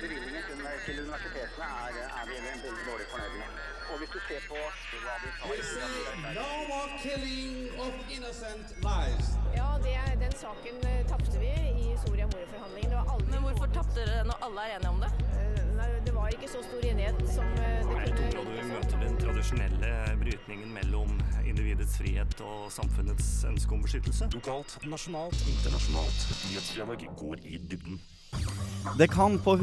Bevilgningen til, til universitetene er, er vi veldig dårlig fornøyd med. Og hvis du ser på hva de tar no more killing of innocent lives. Ja, det, den saken eh, tapte vi i Soria Moria-forhandlingene. Det var aldri Men hvorfor tapte dere når alle er enige om det? Eh, Nei, det var ikke så stor enighet som det kunne Jeg tror du møter den tradisjonelle brytningen mellom individets frihet og samfunnets ønske om beskyttelse. Lokalt, nasjonalt, internasjonalt. Nyhetsdialog går i dybden. Det kan på,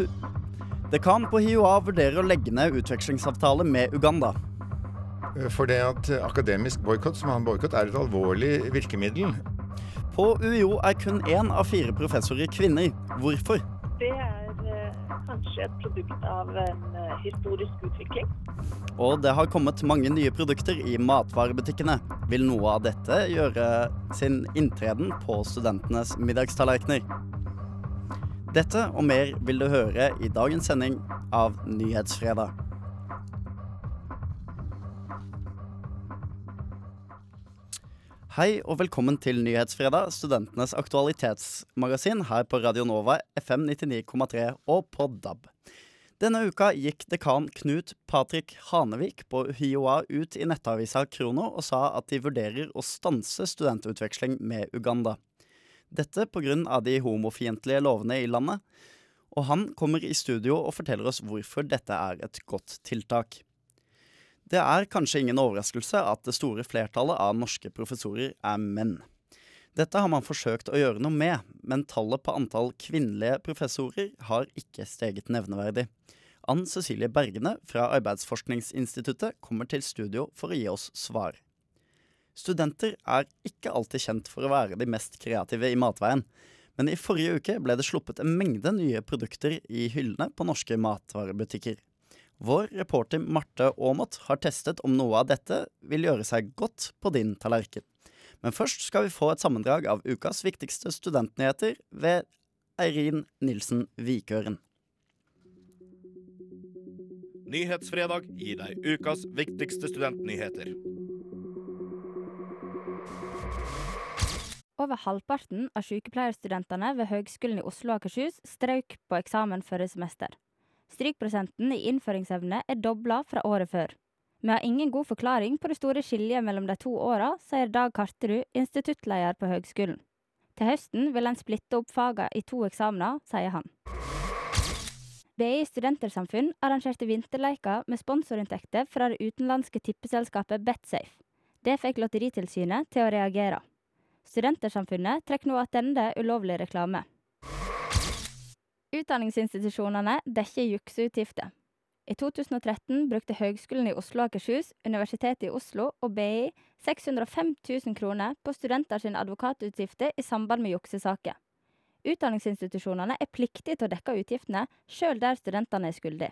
det kan på HiOA vurdere å legge ned utvekslingsavtale med Uganda. For det at akademisk boikott som han boikott er et alvorlig virkemiddel. På UiO er kun én av fire professorer kvinner. Hvorfor? Det er eh, kanskje et produkt av en eh, historisk utvikling. Og det har kommet mange nye produkter i matvarebutikkene. Vil noe av dette gjøre sin inntreden på studentenes middagstallerkener? Dette og mer vil du høre i dagens sending av Nyhetsfredag. Hei og velkommen til Nyhetsfredag, studentenes aktualitetsmagasin her på Radio Nova FM 99,3 og på DAB. Denne uka gikk dekan Knut Patrick Hanevik på HiOA ut i nettavisa Krono og sa at de vurderer å stanse studentutveksling med Uganda. Dette pga. de homofiendtlige lovene i landet. Og han kommer i studio og forteller oss hvorfor dette er et godt tiltak. Det er kanskje ingen overraskelse at det store flertallet av norske professorer er menn. Dette har man forsøkt å gjøre noe med, men tallet på antall kvinnelige professorer har ikke steget nevneverdig. Ann Cecilie Bergene fra Arbeidsforskningsinstituttet kommer til studio for å gi oss svar. Studenter er ikke alltid kjent for å være de mest kreative i matveien, men i forrige uke ble det sluppet en mengde nye produkter i hyllene på norske matvarebutikker. Vår reporter Marte Aamodt har testet om noe av dette vil gjøre seg godt på din tallerken. Men først skal vi få et sammendrag av ukas viktigste studentnyheter ved Eirin Nilsen Vikøren. Nyhetsfredag gir deg ukas viktigste studentnyheter. Over halvparten av sykepleierstudentene ved Høgskolen i Oslo og Akershus strøk på eksamen forrige semester. Strykprosenten i innføringsevne er dobla fra året før. Vi har ingen god forklaring på det store skiljet mellom de to åra, sier Dag Karterud, instituttleder på høgskolen. Til høsten vil en splitte opp fagene i to eksamener, sier han. BI Studentersamfunn arrangerte vinterleker med sponsorinntekter fra det utenlandske tippeselskapet Betsafe. Det fikk Lotteritilsynet til å reagere. Studentersamfunnet trekker nå tilbake ulovlig reklame. Utdanningsinstitusjonene dekker jukseutgifter. I 2013 brukte Høgskolen i Oslo og Akershus, Universitetet i Oslo og BI 605 000 kroner på studenter sine advokatutgifter i samband med juksesaker. Utdanningsinstitusjonene er pliktige til å dekke utgiftene, sjøl der studentene er skyldige.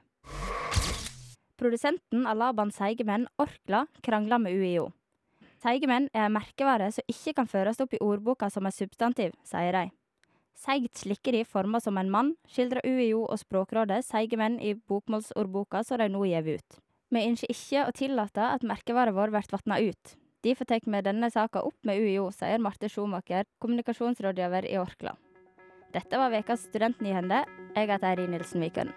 Produsenten av Laban Seigemenn, Orkla, krangler med UiO. Seigemenn er en merkevare som ikke kan føres opp i ordboka som et substantiv, sier de. Seigt slikkeri forma som en mann, skildrer UiO og Språkrådet Seigemenn i bokmålsordboka som de nå gir ut. Vi ønsker ikke å tillate at merkevaret vår blir vatna ut. Derfor tar vi denne saka opp med UiO, sier Marte Schumacher, kommunikasjonsrådgiver i Orkla. Dette var ukas studentnyhende. Jeg heter Eirin Nilsen Vikøren.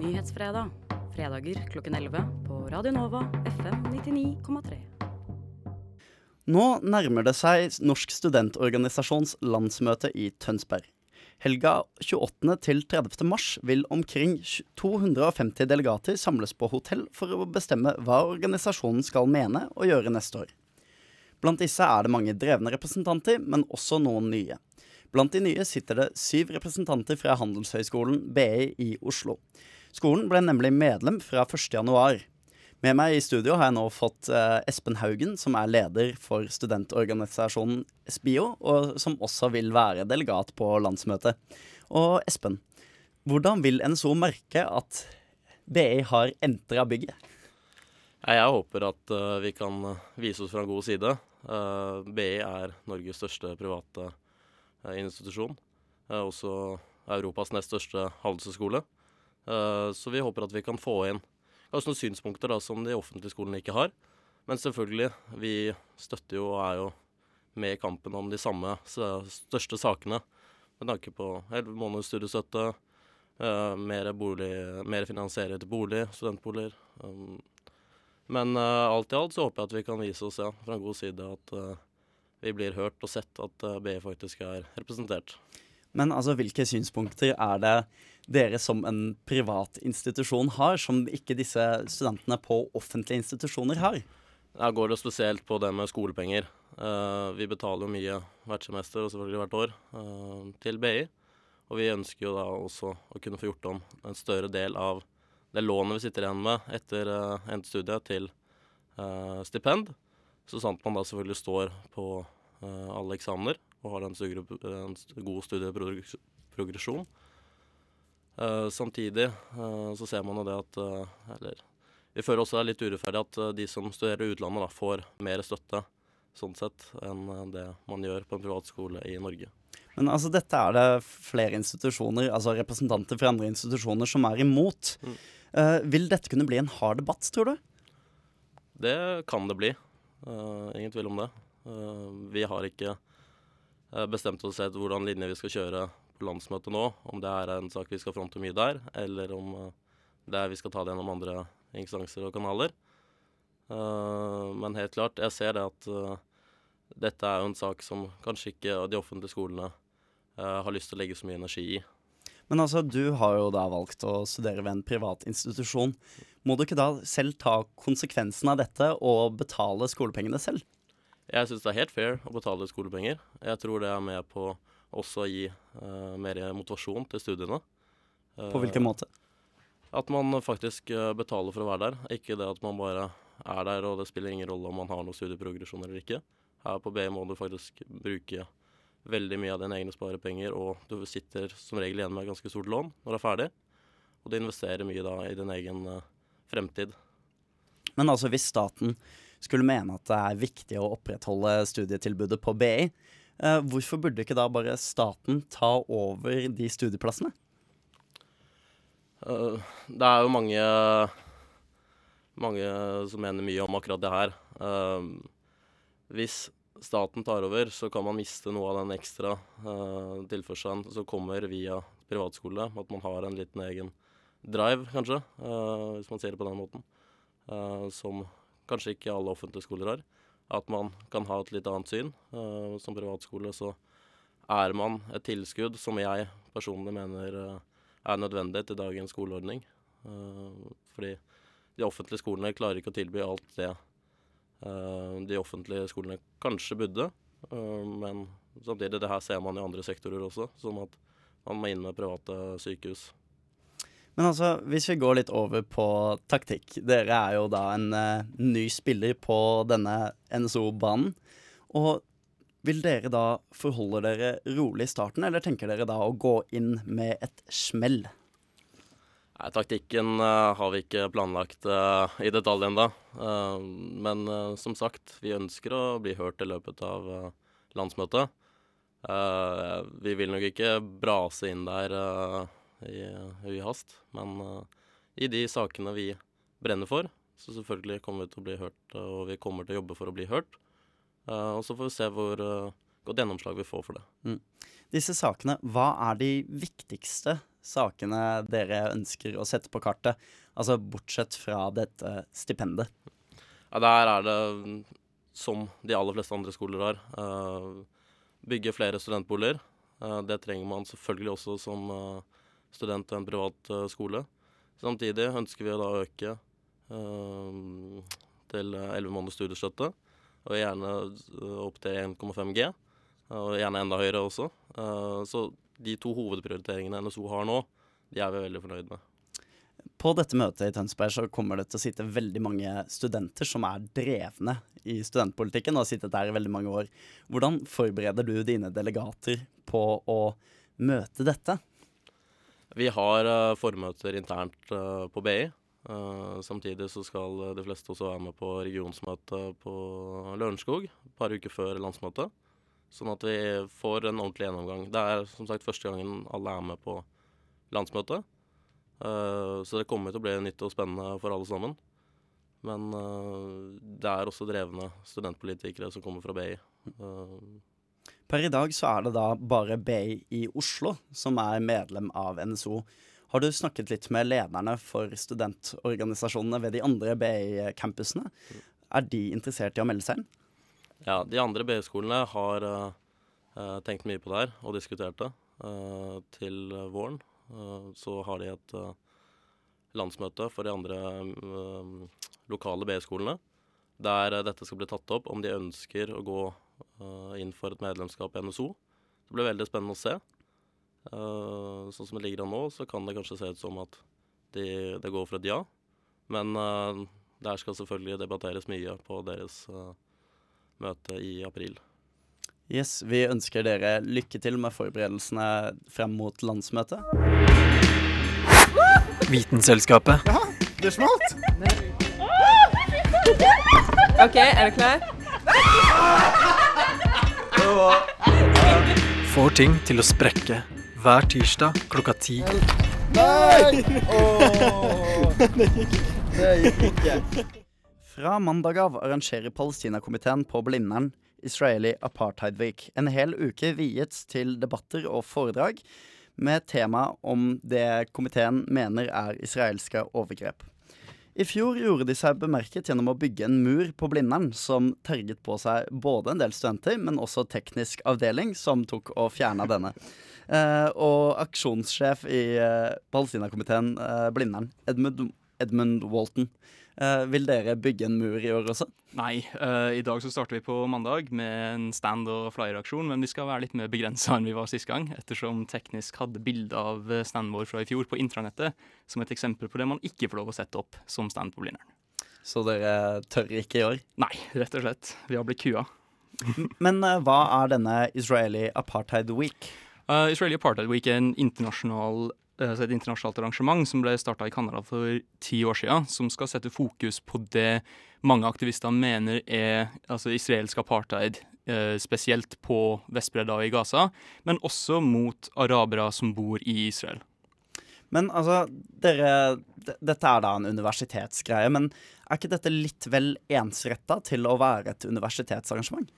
Nyhetsfredag. Fredager klokken 11 på Radio Nova FM 99,3. Nå nærmer det seg Norsk studentorganisasjons landsmøte i Tønsberg. Helga 28. til 30. mars vil omkring 250 delegater samles på hotell for å bestemme hva organisasjonen skal mene og gjøre neste år. Blant disse er det mange drevne representanter, men også noen nye. Blant de nye sitter det syv representanter fra Handelshøyskolen BI i Oslo. Skolen ble nemlig medlem fra 1.1. Med meg i studio har jeg nå fått eh, Espen Haugen, som er leder for studentorganisasjonen SBIO, og som også vil være delegat på landsmøtet. Og Espen, hvordan vil NSO merke at BI har entra bygget? Jeg håper at eh, vi kan vise oss fra en god side. Uh, BI er Norges største private eh, institusjon. Uh, også Europas nest største handelshøyskole. Uh, så vi håper at vi kan få inn kanskje noen synspunkter da, som de offentlige skolene ikke har. Men selvfølgelig, vi støtter jo og er jo med i kampen om de samme største sakene. Med tanke på elleve måneders studiestøtte, uh, mer, bolig, mer finansiering til bolig, studentboliger. Um, men alt i alt så håper jeg at vi kan vise oss ja, fra en god side at vi blir hørt og sett at BI faktisk er representert. Men altså, hvilke synspunkter er det dere som en privat institusjon har, som ikke disse studentene på offentlige institusjoner har? Jeg går det spesielt på det med skolepenger. Uh, vi betaler jo mye hvert semester og selvfølgelig hvert år uh, til BI. Og vi ønsker jo da også å kunne få gjort om en større del av det lånet vi sitter igjen med etter uh, endt studie, til stipend. Så sant man da selvfølgelig står på alle eksamener og har en, god studieprogresjon. Uh, samtidig uh, så ser man jo det at uh, Eller vi føler også det er litt urettferdig at de som studerer i utlandet, da, får mer støtte sånn sett enn det man gjør på en privatskole i Norge. Men altså, dette er det flere institusjoner, altså representanter fra andre institusjoner, som er imot. Mm. vil dette kunne bli en hard debatt, tror du? Det kan det bli. ingen tvil om det. vi har ikke Eh, bestemt oss for hvordan linje vi skal kjøre på landsmøtet nå. Om det er en sak vi skal fronte mye der, eller om eh, det er vi skal ta det gjennom andre instanser og kanaler. Eh, men helt klart, jeg ser det at dette er jo en sak som kanskje ikke de offentlige skolene har lyst til å legge så mye energi i. Men altså, du har jo da valgt å studere ved en privat institusjon. Må du ikke da selv ta konsekvensen av dette og betale skolepengene selv? Jeg syns det er helt fair å betale skolepenger. Jeg tror det er med på også å gi uh, mer motivasjon til studiene. Uh, på hvilken måte? At man faktisk uh, betaler for å være der. Ikke det at man bare er der og det spiller ingen rolle om man har noe studieprogresjon eller ikke. Her på BI må du faktisk bruke veldig mye av dine egne sparepenger, og du sitter som regel igjen med et ganske stort lån når du er ferdig. Og du investerer mye da i din egen fremtid. Men altså hvis staten skulle mene at det er viktig å opprettholde studietilbudet på BI, eh, hvorfor burde ikke da bare staten ta over de studieplassene? Uh, det er jo mange, mange som mener mye om akkurat det her. Uh, hvis staten tar over, så kan man miste noe av den ekstra uh, tilførselen som kommer via privatskole. At man har en liten egen drive, kanskje, hvis man ser det på den måten. som kanskje ikke alle offentlige skoler har. At man kan ha et litt annet syn. Uh, som privatskole så er man et tilskudd som jeg personlig mener uh, er nødvendig til dagens skoleordning. Uh, fordi de offentlige skolene klarer ikke å tilby alt det de offentlige skolene kanskje burde. men samtidig, det her ser man i andre sektorer også, som at man må inn med private sykehus. Men altså, hvis vi går litt over på taktikk. Dere er jo da en uh, ny spiller på denne NSO-banen. Og vil dere da forholde dere rolig i starten, eller tenker dere da å gå inn med et smell? Nei, Taktikken uh, har vi ikke planlagt uh, i detalj ennå. men som sagt, vi ønsker å bli hørt i løpet av landsmøtet. vi vil nok ikke brase inn der i, høy hast. Men uh, i de sakene vi brenner for, så selvfølgelig kommer vi til å bli hørt, og vi kommer til å jobbe for å bli hørt. Uh, og så får vi se hvor godt gjennomslag vi får for det. Mm. Disse sakene, hva er de viktigste sakene dere ønsker å sette på kartet? Altså bortsett fra dette stipendet. Ja, der er det, som de aller fleste andre skoler har, bygge flere studentboliger. det trenger man selvfølgelig også som student til en privat uh, skole. Samtidig ønsker vi å da øke uh, til 11 måneders studiestøtte, og gjerne uh, opp til 1,5 G. Og gjerne enda høyere også. så de to hovedprioriteringene NSO har nå, de er vi veldig fornøyd med. På dette møtet i Tønsberg så kommer det til å sitte veldig mange studenter som er drevne i studentpolitikken og har sittet der i veldig mange år. Hvordan forbereder du dine delegater på å møte dette? Vi har uh, formøter internt uh, på BI. Uh, samtidig så skal de fleste også være med på regionsmøtet på Lørenskog et par uker før landsmøtet. Sånn at vi får en ordentlig gjennomgang. Det er som sagt første gangen alle er med på landsmøtet. Uh, så det kommer til å bli nytt og spennende for alle sammen. Men uh, det er også drevne studentpolitikere som kommer fra BI. Eh, Per i dag så er det da bare BI i Oslo som er medlem av NSO. Har du snakket litt med lederne for studentorganisasjonene ved de andre BI-campusene? Er de interessert i å melde seg inn? Ja, de andre BI-skolene har eh, tenkt mye på det her og diskutert det. Uh, til våren uh, så har de et landsmøte for de andre lokale BI-skolene, der dette skal bli tatt opp om de ønsker å gå inn for et medlemskap i NSO. Det blir veldig spennende å se. Eh, sånn som det ligger an nå, så kan det kanskje se ut som at de, det går for et ja. Men uh, der skal selvfølgelig debatteres mye på deres uh, møte i april. Yes, Vi ønsker dere lykke til med forberedelsene frem mot landsmøtet. Vitenselskapet. Ja, det smalt! OK, er du klar? Får ting til å sprekke hver tirsdag klokka ti. Nei! Oh. det gikk, ikke. Fra mandag av arrangerer Palestinakomiteen på Blindern Israeli Apartheid Week. En hel uke viet til debatter og foredrag med tema om det komiteen mener er israelske overgrep. I fjor gjorde de seg bemerket gjennom å bygge en mur på Blindern som terget på seg både en del studenter, men også teknisk avdeling, som tok og fjerna denne. Eh, og aksjonssjef i eh, Palestinakomiteen eh, Blindern, Edmund, Edmund Walton. Uh, vil dere bygge en mur i år også? Nei, Uh, i dag så starter vi på mandag med en stand- og flyeraksjon, men vi skal være litt mer begrensa enn vi var sist gang, ettersom Teknisk hadde bilde av standen vår fra i fjor på intranettet som et eksempel på det man ikke får lov å sette opp som stand på Blindern. Så dere tør ikke i år? Nei, rett og slett. Vi har blitt kua. Men uh, hva er denne Israeli Apartheid Week? Uh, Israeli Apartheid Week er en internasjonal, et internasjonalt arrangement som ble starta i Canada for ti år siden, som skal sette fokus på det mange aktivister mener er altså israelsk apartheid, uh, spesielt på Vestbredda og i Gaza, men også mot arabere som bor i Israel. Men altså, dere Dette er da en universitetsgreie, men er ikke dette litt vel ensretta til å være et universitetsarrangement?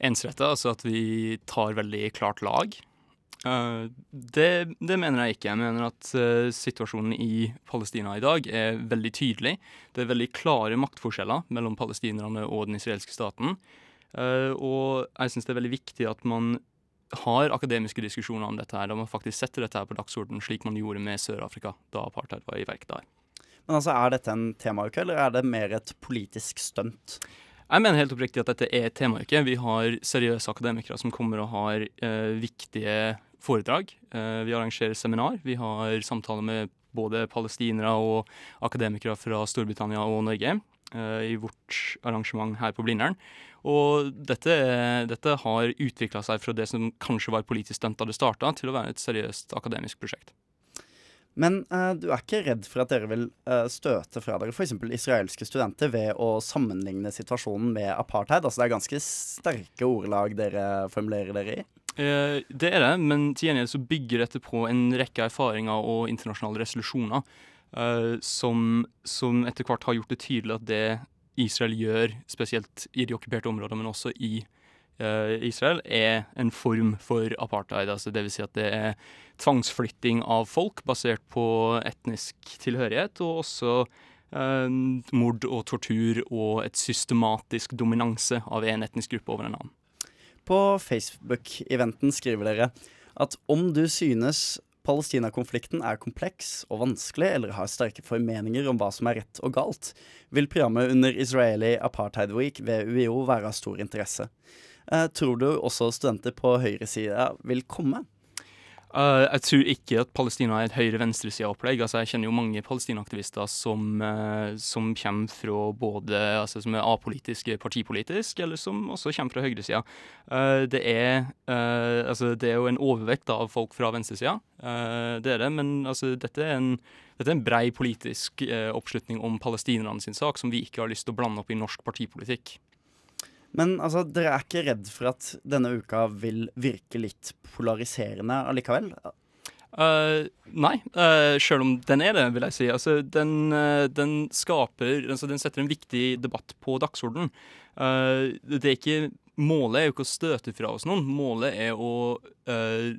Ensretta, altså at vi tar veldig klart lag. Uh, det, det mener jeg ikke. Jeg mener at uh, situasjonen i Palestina i dag er veldig tydelig. Det er veldig klare maktforskjeller mellom palestinerne og den israelske staten. Uh, og jeg syns det er veldig viktig at man har akademiske diskusjoner om dette her, da man faktisk setter dette her på dagsordenen, slik man gjorde med Sør-Afrika da apartheid var i verk der. Men altså, Er dette en temauke, eller er det mer et politisk stunt? Jeg mener helt oppriktig at dette er et temauke. Vi har seriøse akademikere som kommer og har eh, viktige foredrag. Eh, vi arrangerer seminar. Vi har samtaler med både palestinere og akademikere fra Storbritannia og Norge eh, i vårt arrangement her på Blindern. Og dette, dette har utvikla seg fra det som kanskje var politisk stunt da det starta, til å være et seriøst akademisk prosjekt. Men uh, du er ikke redd for at dere vil uh, støte fra dere f.eks. israelske studenter ved å sammenligne situasjonen med apartheid? Altså Det er ganske sterke ordelag dere formulerer dere i? Eh, det er det, men til gjengjeld så bygger dette på en rekke erfaringer og internasjonale resolusjoner eh, som, som etter hvert har gjort det tydelig at det Israel gjør, spesielt i de okkuperte områdene, men også i eh, Israel, er en form for apartheid. Altså vil si at det er tvangsflytting av folk basert på etnisk tilhørighet, og også eh, mord og tortur og et systematisk dominanse av en etnisk gruppe over en annen. På Facebook-eventen skriver dere at om du synes Palestina-konflikten er kompleks og vanskelig, eller har sterke formeninger om hva som er rett og galt, vil programmet under Israeli Apartheid Week ved UiO være av stor interesse. Eh, tror du også studenter på høyresida vil komme? Uh, jeg tror ikke at Palestina er et høyre-venstresida-opplegg. Altså, jeg kjenner jo mange palestinaaktivister som, uh, som kommer fra både altså, som er apolitiske partipolitisk, eller som også kommer fra høyresida. Uh, det, er, altså, det er jo en overvekt av folk fra venstresida, det er det. Men altså, dette er en, dette er en brei politisk oppslutning om palestinerne sin sak, som vi ikke har lyst til å blande opp i norsk partipolitikk. Men altså, dere er ikke redd for at denne uka vil virke litt polariserende allikevel? Uh, nei, uh, selv om den er det, vil jeg si. Altså, den, uh, den skaper altså, Den setter en viktig debatt på dagsordenen. det er ikke Målet er jo ikke å støte fra oss noen. Målet er å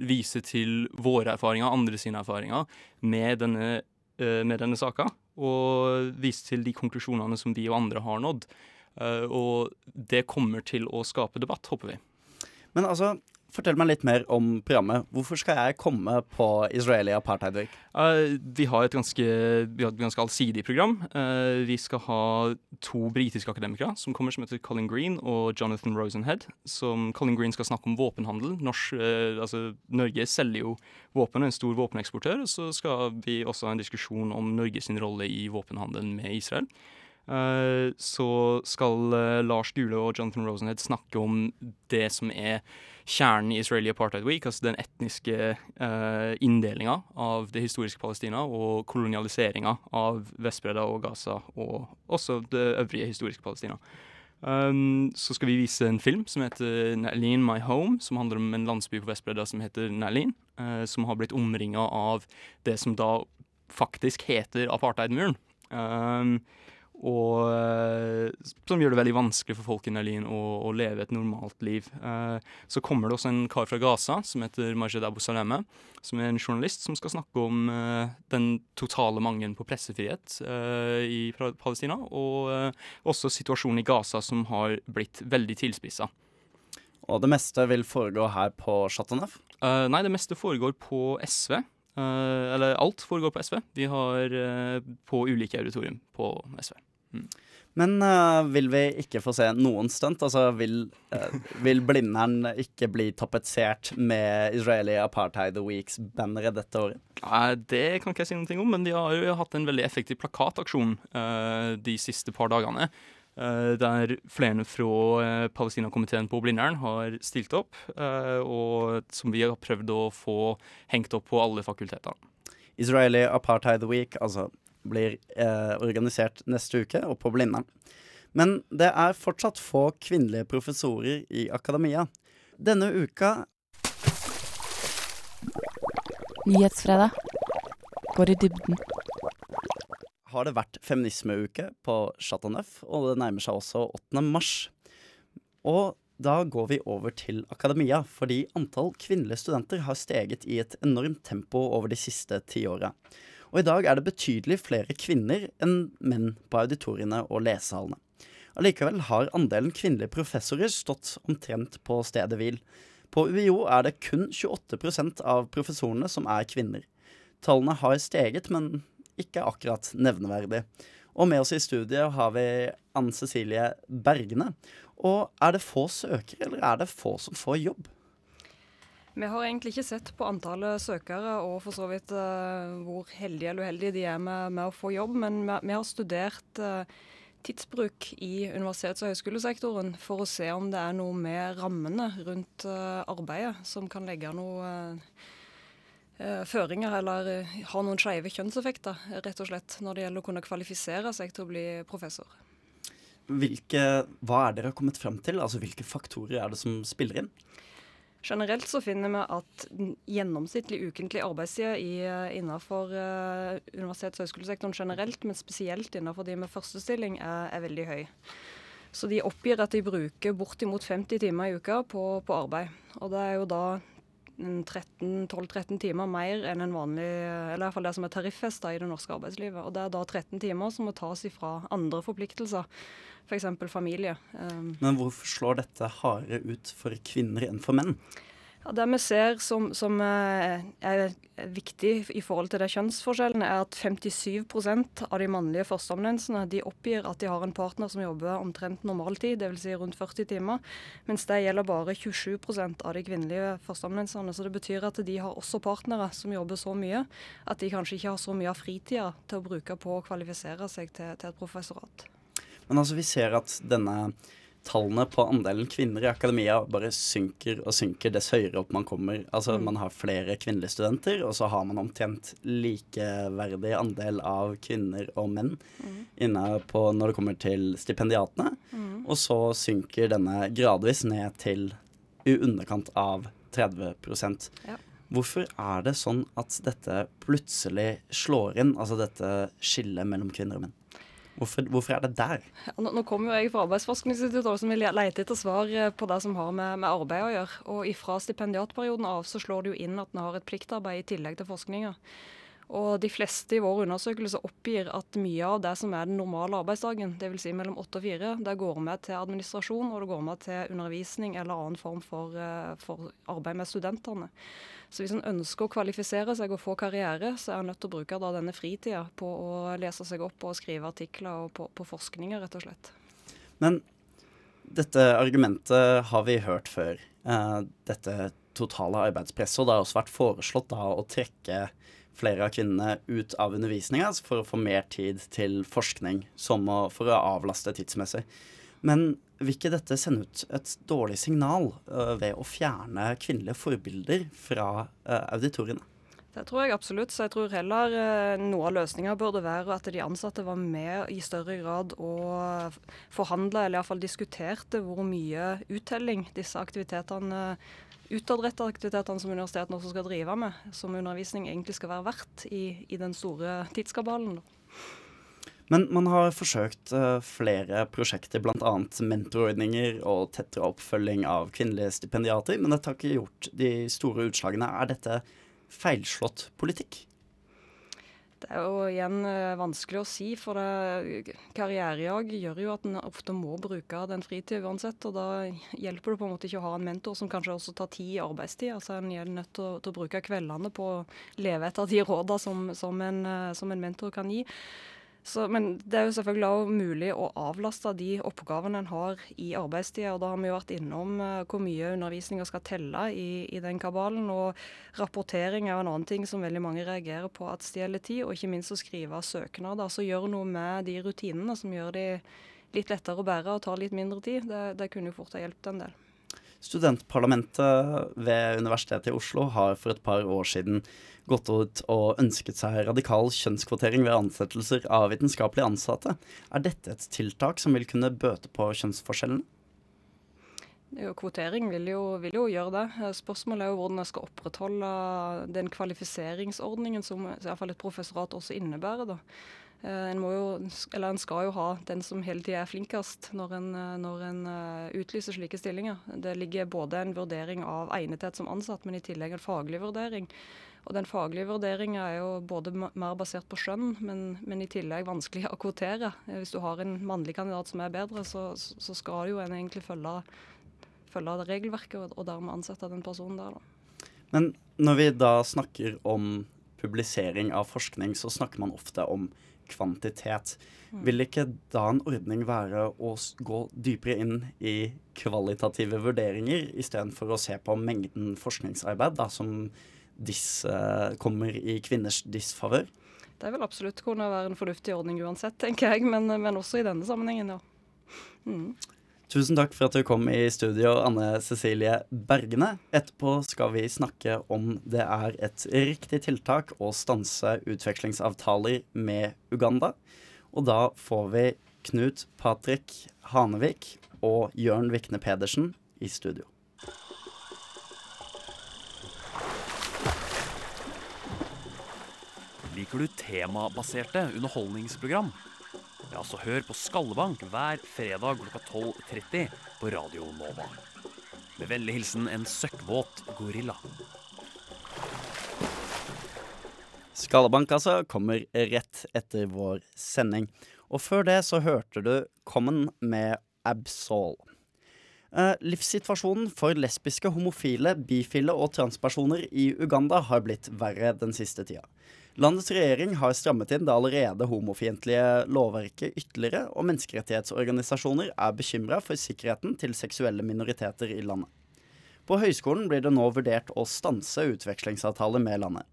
vise til våre erfaringer, andre sine erfaringer, med denne, med denne saka. Og vise til de konklusjonene som vi og andre har nådd. Og det kommer til å skape debatt, håper vi. Men altså, Fortell meg litt mer om programmet. Hvorfor skal jeg komme på Israeli Apartheid Week? Uh, vi, har et ganske, vi har et ganske allsidig program. Uh, vi skal ha to britiske akademikere som kommer, som heter Colin Green og Jonathan Rosenhead. Som Colin Green skal snakke om våpenhandel. Norsk, uh, altså, Norge selger jo våpen, og er en stor våpeneksportør. Så skal vi også ha en diskusjon om Norges rolle i våpenhandelen med Israel. Så skal Lars Gule og Jonathan Rosenhead snakke om det som er kjernen i Israeli Apartheid Week, altså den etniske uh, inndelinga av det historiske Palestina og kolonialiseringa av Vestbredda og Gaza, og også det øvrige historiske Palestina. Um, så skal vi vise en film som heter Nalin My Home, som handler om en landsby på Vestbredda som heter Nalin, uh, som har blitt omringa av det som da faktisk heter apartheidmuren. Um, og uh, som gjør det veldig vanskelig for folk i Nerlin å, å leve et normalt liv. Uh, så kommer det også en kar fra Gaza som heter Majed Abu Saleme, som er en journalist som skal snakke om uh, den totale mangelen på pressefrihet i Palestina, og også situasjonen i Gaza som har blitt veldig tilspissa. Og det meste vil foregå her på Chateau Neuf? nei, det meste foregår på SV. Eller alt foregår på SV. Vi har på ulike auditorium på SV. Mm. Men uh, vil vi ikke få se noen stunt? Altså, vil, vil Blindern ikke bli tapetsert med Israeli Apartheid Weeks-banneret dette året? Nei, Det kan ikke jeg si noe om, men de har jo hatt en veldig effektiv plakataksjon de siste par dagene. Der flere fra uh, Palestina-komiteen på Blindern har stilt opp, uh, og som vi har prøvd å få hengt opp på alle fakultetene. Israeli Apartheid Week altså, blir organisert neste uke, og på Blindern. Men det er fortsatt få kvinnelige professorer i akademia. Denne uka Nyhetsfredag går i dybden har det vært feminismeuke på Chateau Neuf, og det nærmer seg også 8. mars. Og da går vi over til akademia, fordi antall kvinnelige studenter har steget i et enormt tempo over de siste ti åra. Og i dag er det betydelig flere kvinner enn menn på auditoriene og lesehallene. Allikevel har andelen kvinnelige professorer stått omtrent på stedet hvil. På UiO er det kun 28% av professorene som er kvinner. Tallene har steget, men ikke akkurat nevneverdig. Og med oss i studiet har vi Anne Cecilie Bergene. Og er det få søkere, eller er det få som får jobb? Vi har egentlig ikke sett på antallet søkere og for så vidt uh, hvor heldige eller uheldige de er med, med å få jobb, men vi, vi har studert uh, tidsbruk i universitets- og høyskolesektoren for å se om det er noe med rammene rundt uh, arbeidet som kan legge noe Eh, føringer eller ha noen skeive kjønnseffekter, rett og slett, når det gjelder å kunne kvalifisere seg til å bli professor. Hvilke, hva er dere har kommet frem til? Altså Hvilke faktorer er det som spiller inn? Generelt så finner vi at gjennomsnittlig ukentlig arbeidstid eh, innenfor uh, universitets- og høyskolesektoren generelt, men spesielt innenfor de med førstestilling, er, er veldig høy. Så de oppgir at de bruker bortimot 50 timer i uka på, på arbeid. Og det er jo da 12-13 timer mer enn en vanlig, eller i hvert fall det som er tariffesta i det norske arbeidslivet. Og Det er da 13 timer som må tas ifra andre forpliktelser, f.eks. familie. Um, Men hvorfor slår dette hardere ut for kvinner enn for menn? Ja, det vi ser som, som, eh, er viktig i forhold til det kjønnsforskjellene, er at 57% av de mannlige førsteamanuensene de oppgir at de har en partner som jobber omtrent normaltid, dvs. Si rundt 40 timer, mens det gjelder bare 27% av de kvinnelige førsteamanuensene. Så det betyr at de har også partnere som jobber så mye at de kanskje ikke har så mye av fritida til å bruke på å kvalifisere seg til, til et professorat. Men altså, vi ser at denne tallene på andelen kvinner i akademia bare synker og synker dess høyere opp man kommer. Altså mm. Man har flere kvinnelige studenter, og så har man omtrent likeverdig andel av kvinner og menn mm. inne på når det kommer til stipendiatene. Mm. Og så synker denne gradvis ned til i underkant av 30 ja. Hvorfor er det sånn at dette plutselig slår inn, altså dette skillet mellom kvinner og menn? Hvorfor, hvorfor er det der? Nå, nå kommer jo jeg fra Arbeidsforskningsinstituttet, som vil lete etter svar eh, på det som har med, med arbeid å gjøre. Og ifra stipendiatperioden av så slår det jo inn at en har et pliktarbeid i tillegg til forskninga. Og de fleste i vår undersøkelse oppgir at mye av det som er den normale arbeidsdagen, dvs. Si mellom åtte og fire, det går med til administrasjon og det går med til undervisning eller annen form for, eh, for arbeid med studentene. Så hvis en ønsker å kvalifisere seg og få karriere, så er en nødt til å bruke da denne fritida på å lese seg opp og skrive artikler og på, på forskninger, rett og slett. Men dette argumentet har vi hørt før. Eh, dette totale arbeidspresset. Og det har også vært foreslått da å trekke flere av kvinnene ut av undervisninga for å få mer tid til forskning, å, for å avlaste tidsmessig. Men vil ikke dette sende ut et dårlig signal uh, ved å fjerne kvinnelige forbilder fra uh, auditoriene? Det tror jeg absolutt. Så jeg tror heller uh, noe av løsninga burde være at de ansatte var med i større grad og forhandla, eller iallfall diskuterte hvor mye uttelling disse aktivitetene utadrettede aktivitetene som universitetene også skal drive med, som undervisning egentlig skal være verdt i, i den store tidskabalen. Men man har forsøkt uh, flere prosjekter, bl.a. mentorordninger og tettere oppfølging av kvinnelige stipendiater, men dette har ikke gjort de store utslagene. Er dette feilslått politikk? Det er jo igjen eh, vanskelig å si, for karrierejag gjør jo at en ofte må bruke den fritid uansett. Og da hjelper det på en måte ikke å ha en mentor som kanskje også tar tid i arbeidstid. Altså En er nødt til å, til å, bruke kveldene på å leve etter de rådene som, som, eh, som en mentor kan gi. Så, men det er jo selvfølgelig også mulig å avlaste de oppgavene en har i arbeidstida. Og da har vi jo vært innom uh, hvor mye undervisninga skal telle i, i, den kabalen. Og rapportering er jo en annen ting som veldig mange reagerer på at stjeler tid. Og ikke minst å skrive søknader. Så gjør noe med de rutinene som gjør de litt lettere å bære og tar litt mindre tid. Det, det kunne jo fort ha hjulpet en del. Studentparlamentet ved Universitetet i Oslo har for et par år siden gått ut og ønsket seg radikal kjønnskvotering ved ansettelser av vitenskapelig ansatte. Er dette et tiltak som vil kunne bøte på kjønnsforskjellene? Kvotering vil jo, vil jo, gjøre det. Spørsmålet er jo hvordan jeg skal opprettholde den kvalifiseringsordningen som i hvert fall et professorat også innebærer. da. Eh, en, jo, en, skal jo ha den som hele tida er flinkest når en, eh, når en, eh, utlyser slike stillinger. Det ligger både en vurdering av egnethet som ansatt, men i tillegg en faglig vurdering. Og Den faglige vurderinga er jo både mer basert på skjønn, men, men, i tillegg vanskelig å kvotere. Hvis du har en mannlig kandidat som er bedre, så, så skal jo en egentlig følge, følge regelverket og, og dermed ansette den personen der. Da. Men når vi da snakker om publisering av forskning, så snakker man ofte om kvantitet. Mm. Vil ikke da en ordning være å gå dypere inn i kvalitative vurderinger, istedenfor å se på mengden forskningsarbeid da, som dis, uh, kommer i kvinners disfavør? Det vil absolutt kunne være en fornuftig ordning uansett, tenker jeg, men, men også i denne sammenhengen, ja. Mm. Tusen takk for at du kom i studio, Anne Cecilie Bergene. Etterpå skal vi snakke om det er et riktig tiltak å stanse utvekslingsavtaler med Uganda. Og da får vi Knut Patrick Hanevik og Jørn Vikne Pedersen i studio. Liker du temabaserte underholdningsprogram? Ja, så hør på Skallebank hver fredag klokka 12.30 på Radio Nova. Med vennlig hilsen en søkkvåt gorilla. Skallebank altså kommer rett etter vår sending. Og før det så hørte du Common med Absol. Eh, livssituasjonen for lesbiske, homofile, bifile og transpersoner i Uganda har blitt verre den siste tida. Landets regjering har strammet inn det allerede homofiendtlige lovverket ytterligere, og menneskerettighetsorganisasjoner er bekymra for sikkerheten til seksuelle minoriteter i landet. På høyskolen blir det nå vurdert å stanse utvekslingsavtaler med landet.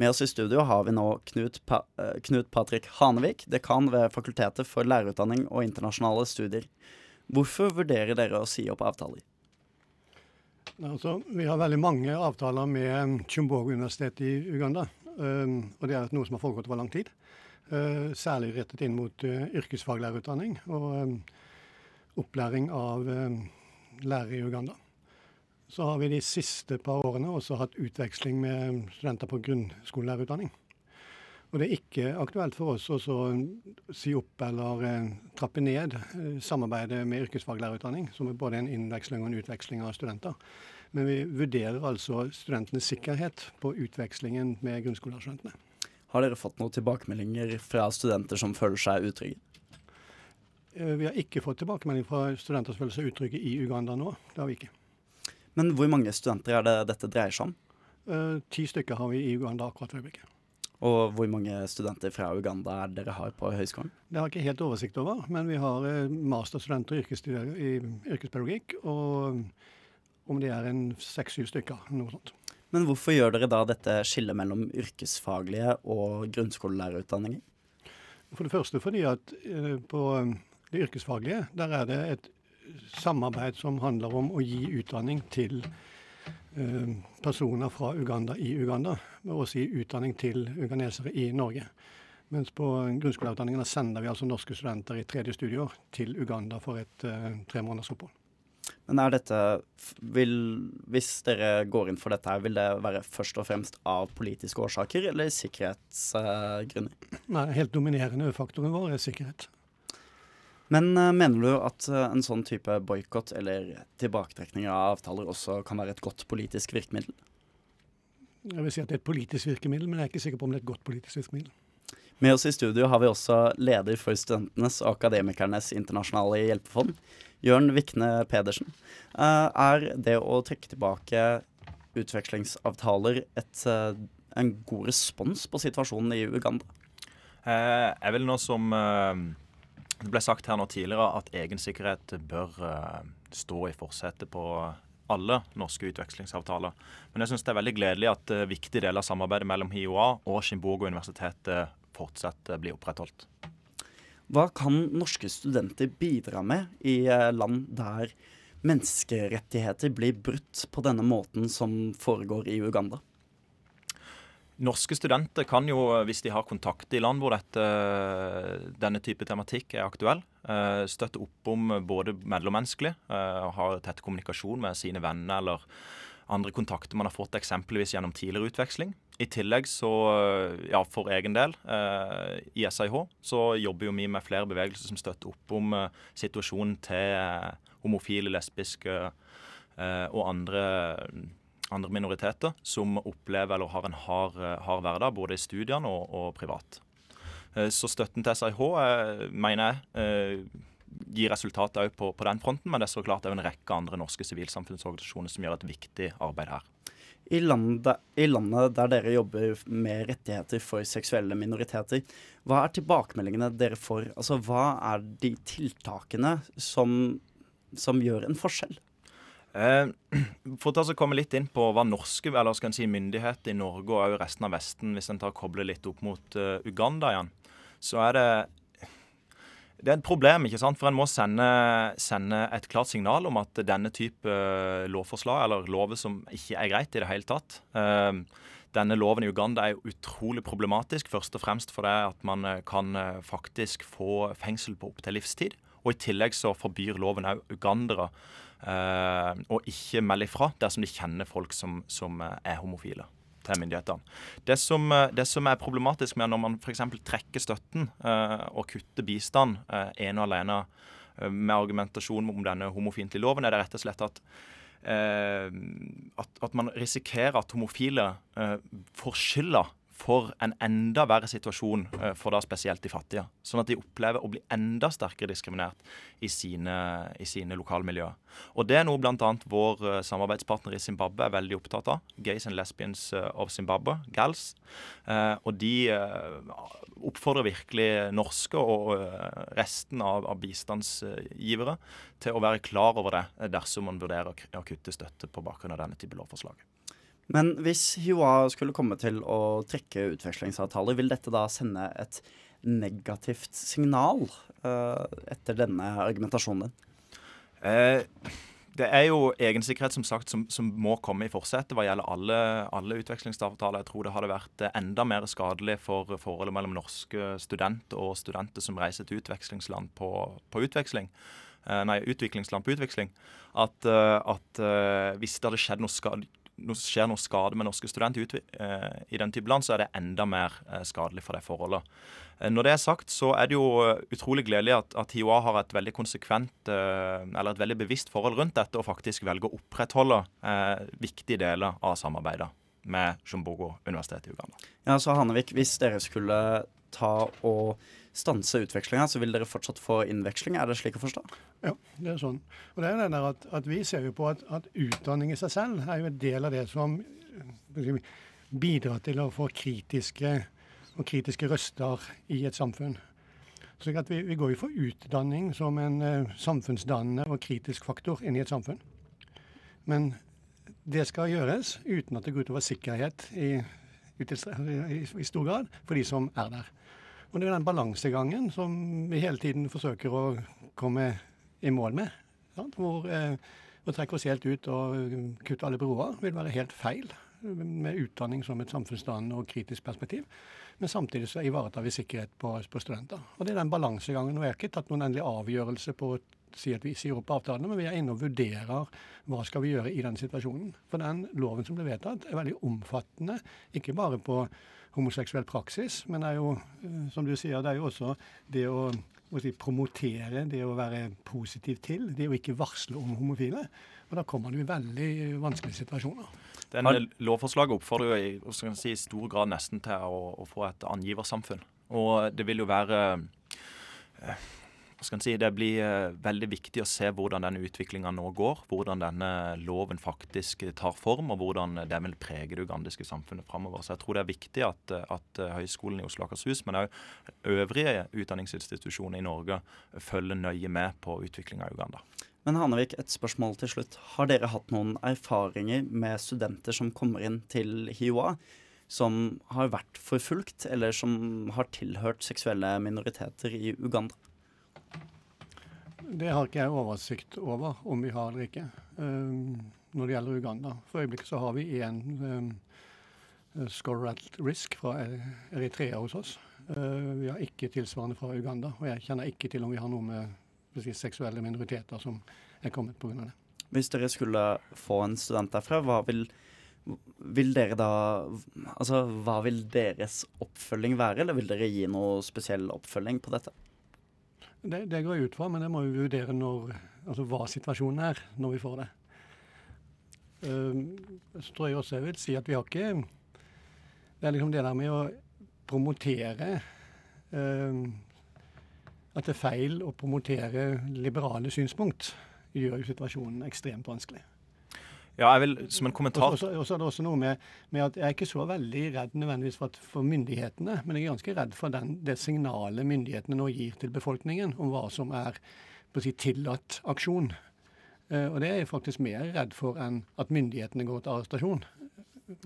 Med oss i studio har vi nå Knut, pa eh, Knut Patrick Hanevik, dekan ved Fakultetet for lærerutdanning og internasjonale studier. Hvorfor vurderer dere å si opp avtaler? Altså, vi har veldig mange avtaler med Chumbogo-universitetet i Uganda. Ehm, og det er noe som har foregått over lang tid. Eh, særlig rettet inn mot eh, yrkesfaglærerutdanning og opplæring av lærere i Uganda. så har vi de siste par årene også hatt utveksling med studenter på grunnskolelærerutdanning. Og det er ikke aktuelt for oss å si opp eller eh, trappe ned eh, samarbeidet med yrkesfaglærerutdanning, som er både en innveksling og en utveksling av studenter. Men vi vurderer altså studentenes sikkerhet på utvekslingen med grunnskolelærerstudentene. Har dere fått noen tilbakemeldinger fra studenter som føler seg utrygge? Eh, Vi har ikke fått tilbakemelding fra studenter som føler seg utrygge i Uganda nå. Det har vi ikke. Men hvor mange studenter er det dette dreier seg om? Eh, Ti stykker har vi i Uganda akkurat for øyeblikket. Og hvor mange studenter fra Uganda er dere har på høyskolen? Det har jeg ikke helt oversikt over, men vi har eh, masterstudenter i, i yrkespedagogikk. Og om det er en seks-syv stykker, noe sånt. Men hvorfor gjør dere da dette skillet mellom yrkesfaglige og grunnskolelærerutdanninger? For det første fordi at eh, på det yrkesfaglige, der er det et samarbeid som handler om å gi utdanning til eh, personer fra Uganda i Uganda, med å si utdanning til uganesere i Norge. Mens på grunnskolelærerutdanningene sender vi altså norske studenter i tredje studieår til Uganda for et uh, tremåneders opphold. Men er dette vil, Hvis dere går inn for dette, her, vil det være først og fremst av politiske årsaker eller sikkerhetsgrunner? Nei, helt dominerende faktoren vår er sikkerhet. Men eh, mener du at eh, en sånn type boikott eller tilbaketrekning av avtaler også kan være et godt politisk virkemiddel? Jeg vil si at det er et politisk virkemiddel, men jeg er ikke sikker på om det er et godt politisk virkemiddel. Med oss i studio har vi også leder for Studentenes og Akademikernes internasjonale hjelpefond, Jørn Vikne Pedersen. Eh, Er det å trekke tilbake utvekslingsavtaler et, eh, en god respons på situasjonen i Uganda? Eh, jeg vil nå som det ble sagt her nå tidligere, at egen sikkerhet bør stå i forsetet på alle norske utvekslingsavtaler. Men jeg syns det er veldig gledelig at uh, viktige deler av samarbeidet mellom HiOA og Shimbogo-universitetet fortsatt å blir opprettholdt. Hva kan norske studenter bidra med i eh, land der menneskerettigheter blir brutt på denne måten som foregår i Uganda? Norske studenter kan jo, hvis de har kontakt i land hvor dette, denne type tematikk er aktuell, eh, støtte opp om både mellommenneskelig, og ha tett kommunikasjon med sine venner eller andre kontakter man har fått eksempelvis gjennom tidligere utveksling. I tillegg så, ja, for egen del, eh, i SIH, så jobber jo vi med flere bevegelser som støtter opp om eh, situasjonen til eh, homofile, lesbiske eh, og andre andre minoriteter som opplever eller har en hard, eh, hard hverdag, både i studiene og, og privat. Eh, Så støtten til SIH mener jeg gir resultater på, på den fronten, men det er så klart òg en rekke andre norske sivilsamfunnsorganisasjoner som gjør et viktig arbeid her. I landet, I landet der dere jobber med rettigheter for seksuelle minoriteter, hva er tilbakemeldingene dere får? Altså, hva er de tiltakene som, som gjør en forskjell? Eh, for å komme litt inn på hva norske eller skal en si myndigheter i Norge og resten av Vesten, hvis en tar kobler litt opp mot uh, Uganda igjen, så er det det er et problem, ikke sant? for en må sende, sende et klart signal om at denne type eh, lovforslag, eller lover som ikke er greit i det hele tatt eh, Denne loven i Uganda er utrolig problematisk, først og fremst fordi at man eh, kan faktisk få fengsel på opptil livstid. Og i tillegg så forbyr loven òg ugandere å ikke melde ifra dersom de kjenner folk som, som er homofile til myndighetene. Det som, eh, det som er problematisk med når man f.eks. trekker støtten uh, og kutter bistand uh, ene og alene uh, med argumentasjon om denne homofiendtlige loven, er det rett og slett at at, at man risikerer at homofile eh, får skylda for en enda verre situasjon eh, for da spesielt de fattige. Sånn at de opplever å bli enda sterkere diskriminert i sine, i sine lokalmiljøer. Og det er noe bl.a. vår eh, samarbeidspartner i Zimbabwe er veldig opptatt av. Gays and Lesbians eh, of Zimbabwe, GALS. Og de oppfordrer virkelig norske og resten av, av bistandsgivere til å være klar over det dersom man vurderer å kutte støtte på bakgrunn av denne type lovforslag. Men hvis HiOA skulle komme til å trekke utvekslingsavtaler, vil dette da sende et negativt signal uh, etter denne argumentasjonen din? Eh, det er jo egensikkerhet som sagt som, som må komme i forsetet hva gjelder alle, alle utvekslingsavtaler. Jeg tror det hadde vært eh, enda mer skadelig for forholdet mellom norske studenter og studenter som reiser til utvekslingsland på, på utveksling. eh, nei, utviklingsland på utveksling, at, at hvis det hadde skjedd noe skade noe, skjer noe skade med norske studenter i, eh, i den type land, så er det enda mer eh, skadelig for det forholdet. Eh, Når det er sagt, så er det jo eh, utrolig gledelig at, at HiOA har et veldig konsekvent, eh, eller et veldig bevisst forhold rundt dette, og faktisk velger å opprettholde viktige deler av samarbeidet med Shumbogo universitet i Uganda. Ja, så Hanevik, hvis dere skulle ta og stanse utvekslinga, så vil dere fortsatt få innveksling? Er det slik å forstå? Ja, det er sånn. Og det er det der at, at Vi ser jo på at, at utdanning i seg selv er jo en del av det som bidrar til å få kritiske og kritiske røster i et samfunn. Så vi, vi går jo for utdanning som en uh, samfunnsdannende og kritisk faktor inn i et samfunn. Men det skal gjøres uten at det går utover sikkerhet i, i, i stor grad for de som er der. Og det er den balansegangen som vi hele tiden forsøker å komme i mål med. Sant? Hvor eh, å trekke oss helt ut og eh, kutte alle broer vil være helt feil med utdanning som et samfunnsdannende og kritisk perspektiv. Men samtidig så ivaretar vi sikkerhet på, på studenter. Og det er den balansegangen. Jeg har ikke tatt noen endelig avgjørelse på å si at vi sier opp avtalene, men vi er inne og vurderer hva skal vi gjøre i den situasjonen. For den loven som ble vedtatt er veldig omfattende, ikke bare på homoseksuell praksis, men det er jo, eh, som du sier, det er jo også det å si, promotere, det å være positiv til, det å ikke varsle om homofile. Og da kommer du i veldig vanskelige situasjoner. Den eh, lovforslaget oppfordrer jo i, si, i stor grad nesten til å, å få et angiversamfunn. Og det vil jo være eh, hva skal en si, Det blir eh, veldig viktig å se hvordan denne utviklinga nå går. Hvordan denne loven faktisk tar form, og hvordan det vil prege det ugandiske samfunnet framover. Så jeg tror det er viktig at, at Høgskolen i Oslo og Akershus, men òg øvrige utdanningsinstitusjoner i Norge følger nøye med på utviklinga i Uganda. Men Hanevik, et spørsmål til slutt. Har dere hatt noen erfaringer med studenter som kommer inn til HiOA, som har vært forfulgt, eller som har tilhørt seksuelle minoriteter i Uganda? Det har ikke jeg oversikt over om vi har eller ikke um, når det gjelder Uganda. For øyeblikket så har vi én um, score at risk fra Eritrea hos oss. Uh, vi har ikke tilsvarende fra Uganda. Og jeg kjenner ikke til om vi har noe med seksuelle minoriteter som er kommet pga. det. Hvis dere skulle få en student derfra, hva vil, vil dere da Altså, hva vil deres oppfølging være, eller vil dere gi noe spesiell oppfølging på dette? Det, det går jeg ut fra, men det må vi vurdere når, altså hva situasjonen er når vi får det. Um, så tror jeg også jeg vil si at vi har ikke Det er liksom det der med å promotere um, At det er feil å promotere liberale synspunkt, gjør jo situasjonen ekstremt vanskelig. Ja, jeg vil, som en kommentar... Og så er det også noe med, med, at jeg er ikke så veldig redd nødvendigvis for, at, for myndighetene, men jeg er ganske redd for den, det signalet myndighetene nå gir til befolkningen om hva som er på å si, tillatt aksjon. Eh, og det er jeg faktisk mer redd for enn at myndighetene går til arrestasjon.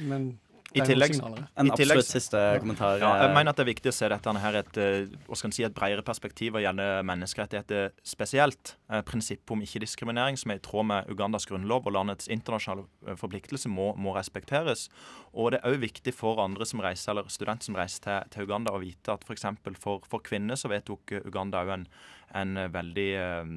Men I tillegg, En i absolutt siste kommentar. Ja, jeg eh, mener at det er viktig å se dette her et, eh, si, et bredere perspektiv og gjelde menneskerettigheter spesielt. Eh, Prinsippet om ikke-diskriminering, som er i tråd med Ugandas grunnlov og landets internasjonale forpliktelse, må, må respekteres. Og det er òg viktig for andre som reiser, eller studenter som reiser til, til Uganda, å vite at f.eks. For, for kvinner så vedtok Uganda òg en, en veldig eh,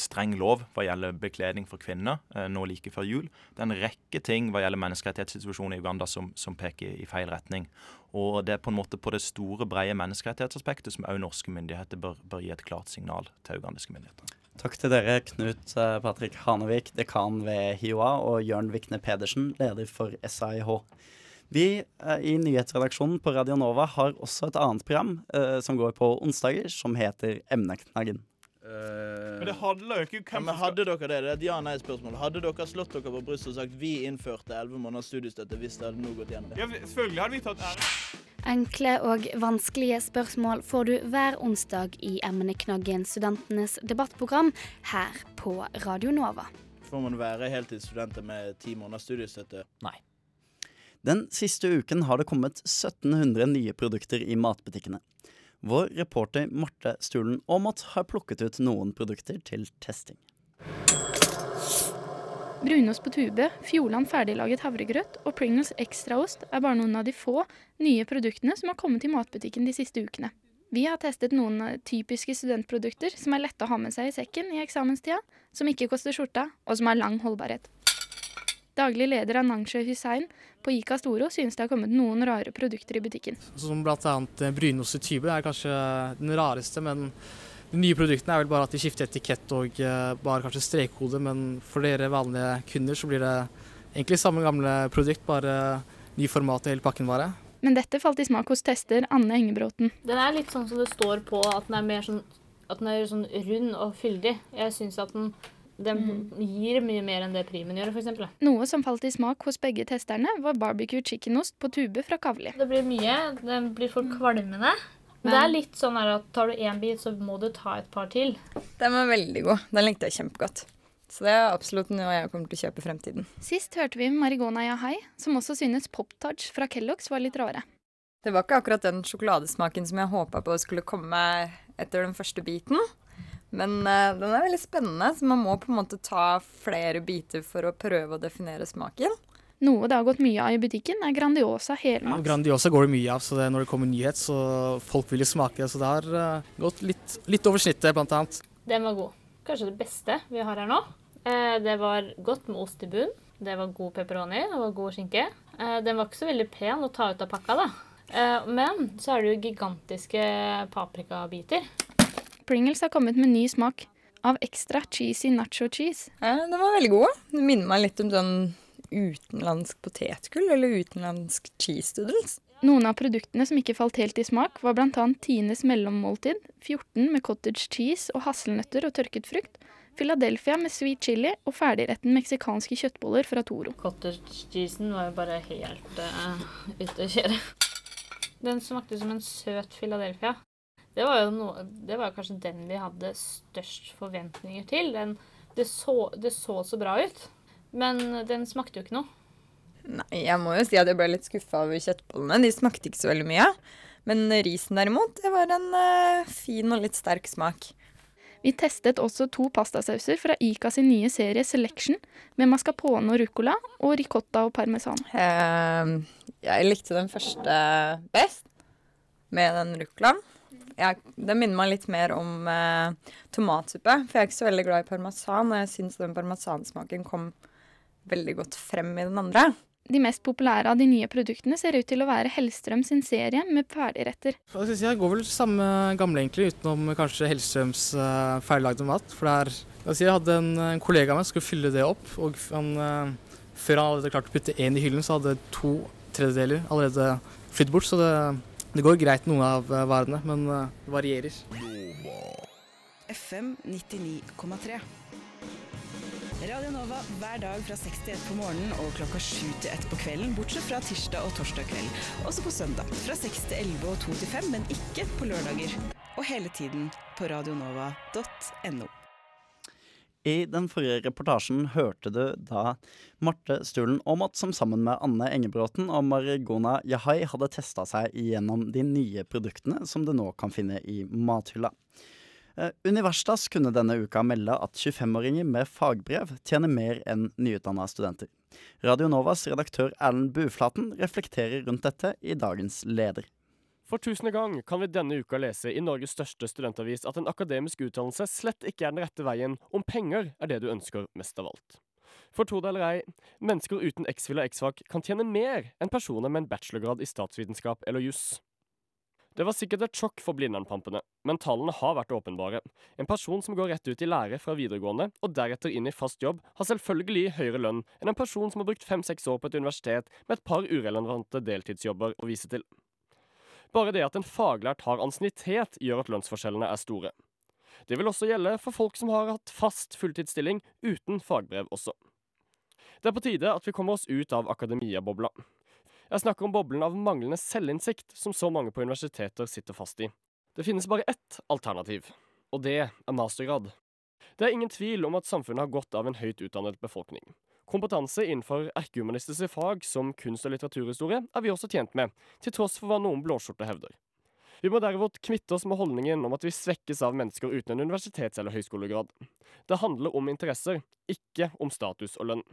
streng lov hva gjelder bekledning for kvinner eh, nå like før jul. Det er en rekke ting hva gjelder menneskerettighetssituasjonen i Uganda som, som peker i feil retning. Og det er på en måte på det store, brede menneskerettighetsaspektet som òg norske myndigheter bør, bør gi et klart signal til ugandiske myndigheter. Takk til dere, Knut eh, Patrick Hanevik, dekan ved HiOA, og Jørn Vikne Pedersen, leder for SAIH. Vi eh, i nyhetsredaksjonen på Radio Nova har også et annet program eh, som går på onsdager, som heter Emneknaggen. Men det handler jo ikke om hvem men Hadde dere det? Det er et ja-nei-spørsmål. Hadde dere slått dere på brystet og sagt vi innførte 11 måneders studiestøtte hvis det hadde nå gått gjennom? Ja, selvfølgelig hadde vi tatt ære. Enkle og vanskelige spørsmål får du hver onsdag i emneknaggen Studentenes debattprogram her på Radio Nova. Får man være heltidsstudenter med ti måneders studiestøtte? Nei. Den siste uken har det kommet 1700 nye produkter i matbutikkene. Vår reporter Marte Stulen Aamodt har plukket ut noen produkter til testing. Brunost på tube, Fjordland ferdiglaget havregrøt og Pringles ekstraost er bare noen av de få nye produktene som har kommet i matbutikken de siste ukene. Vi har testet noen typiske studentprodukter som er lette å ha med seg i sekken i eksamenstida, som ikke koster skjorta, og som har lang holdbarhet. Daglig leder Ananshe Hussein på Ica Storo synes det har kommet noen rare produkter i butikken. Som bl.a. brynost i type er kanskje den rareste, men de nye produktene er vel bare at de skifter etikett og eh, bare kanskje strekkode, men for dere vanlige kunder så blir det egentlig samme gamle produkt, bare ny format i hele pakken bare. Men dette falt i smak hos tester Anne Engebråten. Den er litt sånn som det står på, at den er mer sånn, at den er sånn rund og fyldig. Jeg syns at den, den gir mye mer enn det Primen gjør, f.eks. Noe som falt i smak hos begge testerne, var barbecue chickenost på tube fra Kavli. Det blir mye. Den blir for kvalmende. Men det er litt sånn her at tar du én bit, så må du ta et par til. Den var veldig god. Den likte jeg kjempegodt. Så det er absolutt noe jeg kommer til å kjøpe i fremtiden. Sist hørte vi Marigona Yahai, som også synes Pop Tarts fra Kellogg's var litt rare. Det var ikke akkurat den sjokoladesmaken som jeg håpa på skulle komme etter den første biten. Men uh, den er veldig spennende, så man må på en måte ta flere biter for å prøve å definere smaken. Noe det har gått mye av i butikken, er Grandiosa Ja, helmat. Grandiosa går det mye av, så det, når det kommer nyhet, så folk vil jo smake. det. Så det har uh, gått litt, litt over snittet, blant annet. Den var god. Kanskje det beste vi har her nå. Eh, det var godt med ost i bunn. Det var god pepperoni, det var god skinke. Eh, den var ikke så veldig pen å ta ut av pakka, da. Eh, men så er det jo gigantiske paprikabiter. Pringles har kommet med ny smak av ekstra cheesy nacho cheese. Ja, den var veldig god. Det minner meg litt om sånn utenlandsk potetgull eller utenlandsk cheese doodles. Noen av produktene som ikke falt helt i smak, var bl.a. Tines mellommåltid, 14 med cottage cheese og hasselnøtter og tørket frukt, Philadelphia med sweet chili og ferdigretten meksikanske kjøttboller fra Toro. Cottage cheesen var jo bare helt uh, ute å kjøre. Den smakte som en søt Philadelphia. Det var jo noe, det var kanskje den vi hadde størst forventninger til. Den, det, så, det så så bra ut, men den smakte jo ikke noe. Nei, jeg må jo si at jeg ble litt skuffa over kjøttbollene. De smakte ikke så veldig mye. Men risen derimot, det var en uh, fin og litt sterk smak. Vi testet også to pastasauser fra Ica sin nye serie Selection, med mascarpone og ruccola og ricotta og parmesan. Uh, jeg likte den første best, med den ruccolaen. Jeg- det minner meg litt mer om eh, tomatsuppe, for jeg er ikke så veldig glad i parmesan, og jeg syns den parmesansmaken kom veldig godt frem i den andre. De mest populære av de nye produktene ser ut til å være Hellstrøm sin serie med ferdigretter. Jeg si, Jeg går vel samme gamle, egentlig, utenom kanskje Hellstrøms uh, feillagde mat. For det er jeg, si, jeg hadde en, en kollega av meg som skulle fylle det opp, og han, eh, før han hadde klart å putte én i hyllen, så hadde to tredjedeler allerede flydd bort. Så det, det går greit, noen av eh, varene, men eh, det varierer. FM 99,3. Radio Nova hver dag fra 6 til 1 på morgenen og klokka 7 til 1 på kvelden, bortsett fra tirsdag og torsdag kveld. Også på søndag fra 6 til 11 og 2 til 5, men ikke på lørdager. Og hele tiden på radionova.no. I den forrige reportasjen hørte du da Marte Stulen Aamodt som sammen med Anne Engebråten og Marigona Yahai hadde testa seg gjennom de nye produktene som du nå kan finne i mathylla. Eh, Universitas kunne denne uka melde at 25-åringer med fagbrev tjener mer enn nyutdanna studenter. Radio Novas redaktør Erlend Buflaten reflekterer rundt dette i dagens leder. For tusende gang kan vi denne uka lese i Norges største studentavis at en akademisk utdannelse slett ikke er den rette veien om penger er det du ønsker mest av alt. For tro det eller ei, mennesker uten X-fil og X-fag kan tjene mer enn personer med en bachelorgrad i statsvitenskap eller juss. Det var sikkert et sjokk for Blindern-pampene, men tallene har vært åpenbare. En person som går rett ut i lære fra videregående, og deretter inn i fast jobb, har selvfølgelig høyere lønn enn en person som har brukt fem-seks år på et universitet med et par urelevante deltidsjobber å vise til. Bare det at en faglært har ansiennitet, gjør at lønnsforskjellene er store. Det vil også gjelde for folk som har hatt fast fulltidsstilling uten fagbrev også. Det er på tide at vi kommer oss ut av akademia-bobla. Jeg snakker om boblen av manglende selvinnsikt som så mange på universiteter sitter fast i. Det finnes bare ett alternativ, og det er mastergrad. Det er ingen tvil om at samfunnet har godt av en høyt utdannet befolkning. Kompetanse innenfor erkehumanistiske fag som kunst- og litteraturhistorie er vi også tjent med, til tross for hva noen blåskjorte hevder. Vi må derimot kvitte oss med holdningen om at vi svekkes av mennesker uten en universitets- eller høyskolegrad. Det handler om interesser, ikke om status og lønn.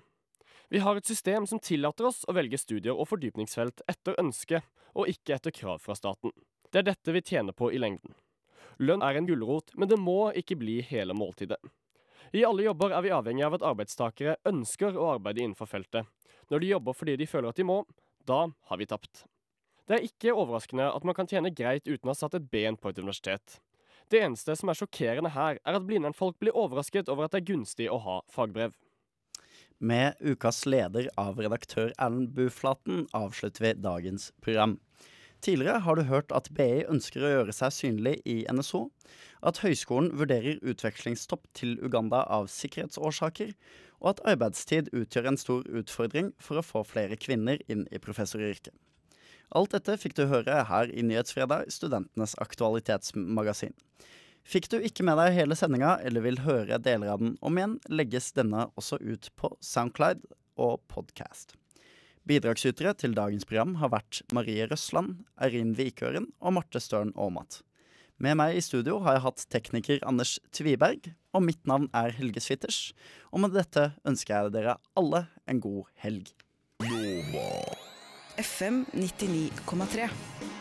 Vi har et system som tillater oss å velge studier og fordypningsfelt etter ønske, og ikke etter krav fra staten. Det er dette vi tjener på i lengden. Lønn er en gulrot, men det må ikke bli hele måltidet. I alle jobber er vi avhengig av at arbeidstakere ønsker å arbeide innenfor feltet. Når de jobber fordi de føler at de må, da har vi tapt. Det er ikke overraskende at man kan tjene greit uten å ha satt et ben på et universitet. Det eneste som er sjokkerende her, er at Blindern-folk blir overrasket over at det er gunstig å ha fagbrev. Med ukas leder av redaktør Erlend Buflaten avslutter vi dagens program. Tidligere har du hørt at BI ønsker å gjøre seg synlig i NSO, at høyskolen vurderer utvekslingstopp til Uganda av sikkerhetsårsaker, og at arbeidstid utgjør en stor utfordring for å få flere kvinner inn i professoryrket. Alt dette fikk du høre her i Nyhetsfredag, studentenes aktualitetsmagasin. Fikk du ikke med deg hele sendinga, eller vil høre deler av den om igjen, legges denne også ut på Soundcloud og podkast. Bidragsytere til dagens program har vært Marie Røsland, Eirin Vikøren og Marte Støren Aamodt. Med meg i studio har jeg hatt tekniker Anders Tviberg, og mitt navn er Helge Switters. Og med dette ønsker jeg dere alle en god helg. FM 99,3.